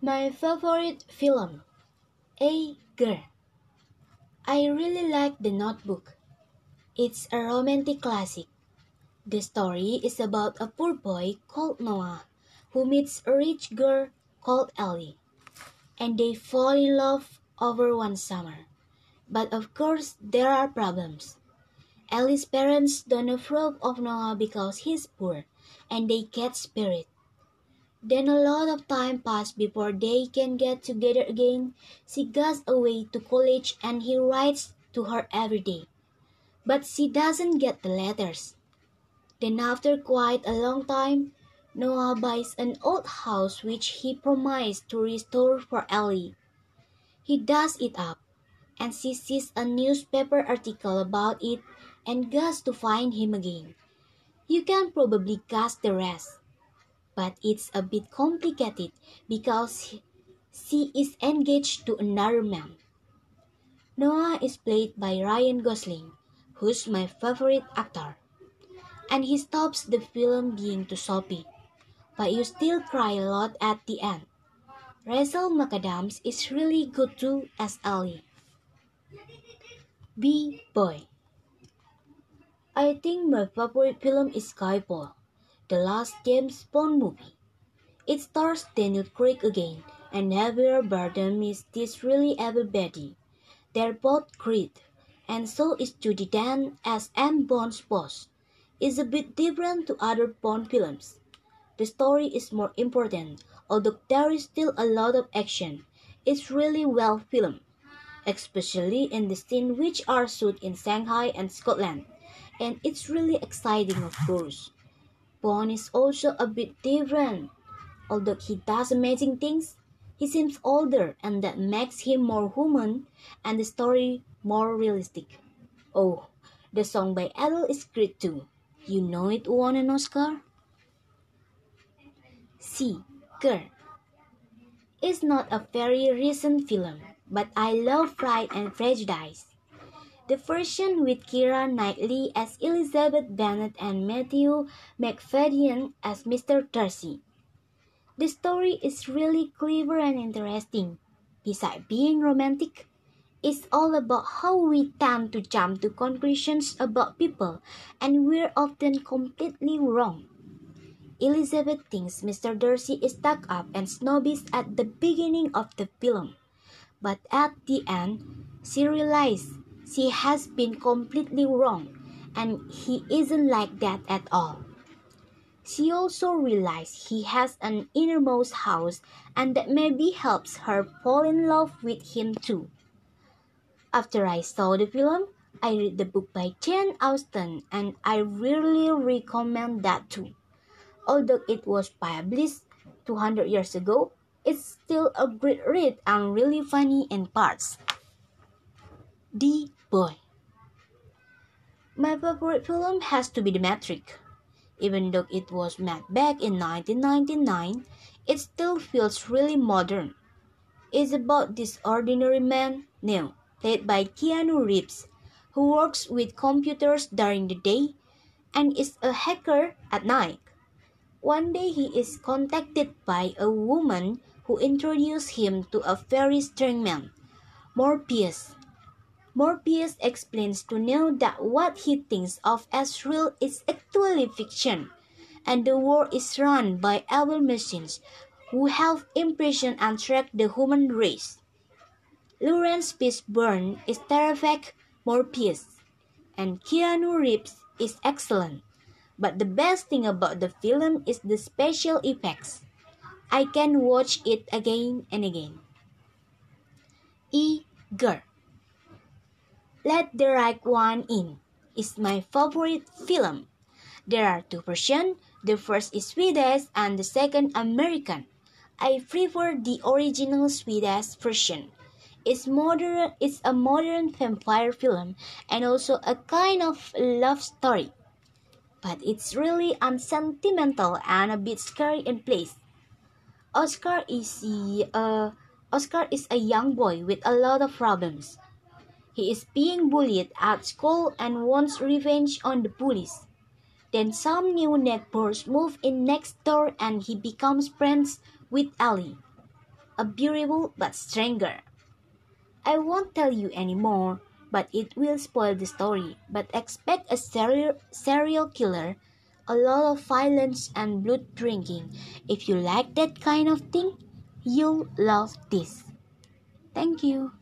My favorite film, A Girl. I really like The Notebook. It's a romantic classic. The story is about a poor boy called Noah who meets a rich girl called Allie, and they fall in love over one summer. But of course, there are problems. Allie's parents don't approve of Noah because he's poor, and they get spirit. Then a lot of time passes before they can get together again. She goes away to college and he writes to her every day. But she doesn't get the letters. Then after quite a long time, Noah buys an old house which he promised to restore for Allie. He does it up, and she sees a newspaper article about it and goes to find him again. You can probably guess the rest, but it's a bit complicated because she is engaged to another man. Noah is played by Ryan Gosling, who's my favorite actor. And he stops the film being too soppy, but you still cry a lot at the end. Rachel McAdams is really good too as Allie. B Boy I think my favorite film is Skyfall, the last James Bond movie. It stars Daniel Craig again, and Javier Bardem is this really everybody. They're both great, and so is Judi Dench as M. Bond's boss. It's a bit different to other Bond films. The story is more important, although there is still a lot of action. It's really well filmed, especially in the scenes which are shot in Shanghai and Scotland and it's really exciting, of course. Bond is also a bit different. Although he does amazing things, he seems older, and that makes him more human and the story more realistic. Oh, the song by Adele is great too. You know it won an Oscar? C. Girl. It's not a very recent film, but I love Pride and Prejudice. The version with Keira Knightley as Elizabeth Bennet and Matthew Macfadyen as Mr. Darcy. The story is really clever and interesting. Besides being romantic, it's all about how we tend to jump to conclusions about people and we're often completely wrong. Elizabeth thinks Mr. Darcy is stuck up and snobbish at the beginning of the film, but at the end, she realizes she has been completely wrong, and he isn't like that at all. She also realized he has an innermost house and that maybe helps her fall in love with him too. After I saw the film, I read the book by Jane Austen and I really recommend that too. Although it was published 200 years ago, it's still a great read and really funny in parts. D boy. My favorite film has to be The Matrix. Even though it was made back in 1999, it still feels really modern. It's about this ordinary man, Neo, played by Keanu Reeves, who works with computers during the day and is a hacker at night. One day he is contacted by a woman who introduces him to a very strange man, Morpheus, Morpheus explains to Neo that what he thinks of as real is actually fiction, and the world is run by evil machines who have imprisoned and track the human race. Laurence Fishburne is terrific Morpheus, and Keanu Reeves is excellent. But the best thing about the film is the special effects. I can watch it again and again. E. Girl let the Right One In is my favorite film. There are two versions. The first is Swedish and the second American. I prefer the original Swedish version. It's modern it's a modern vampire film and also a kind of love story. But it's really unsentimental and a bit scary in place. Oscar is a, uh, Oscar is a young boy with a lot of problems. He is being bullied at school and wants revenge on the bullies. Then some new neighbors move in next door and he becomes friends with Ellie. a bearable but stranger. I won't tell you any more, but it will spoil the story. But expect a serial, serial killer, a lot of violence and blood drinking. If you like that kind of thing, you'll love this. Thank you.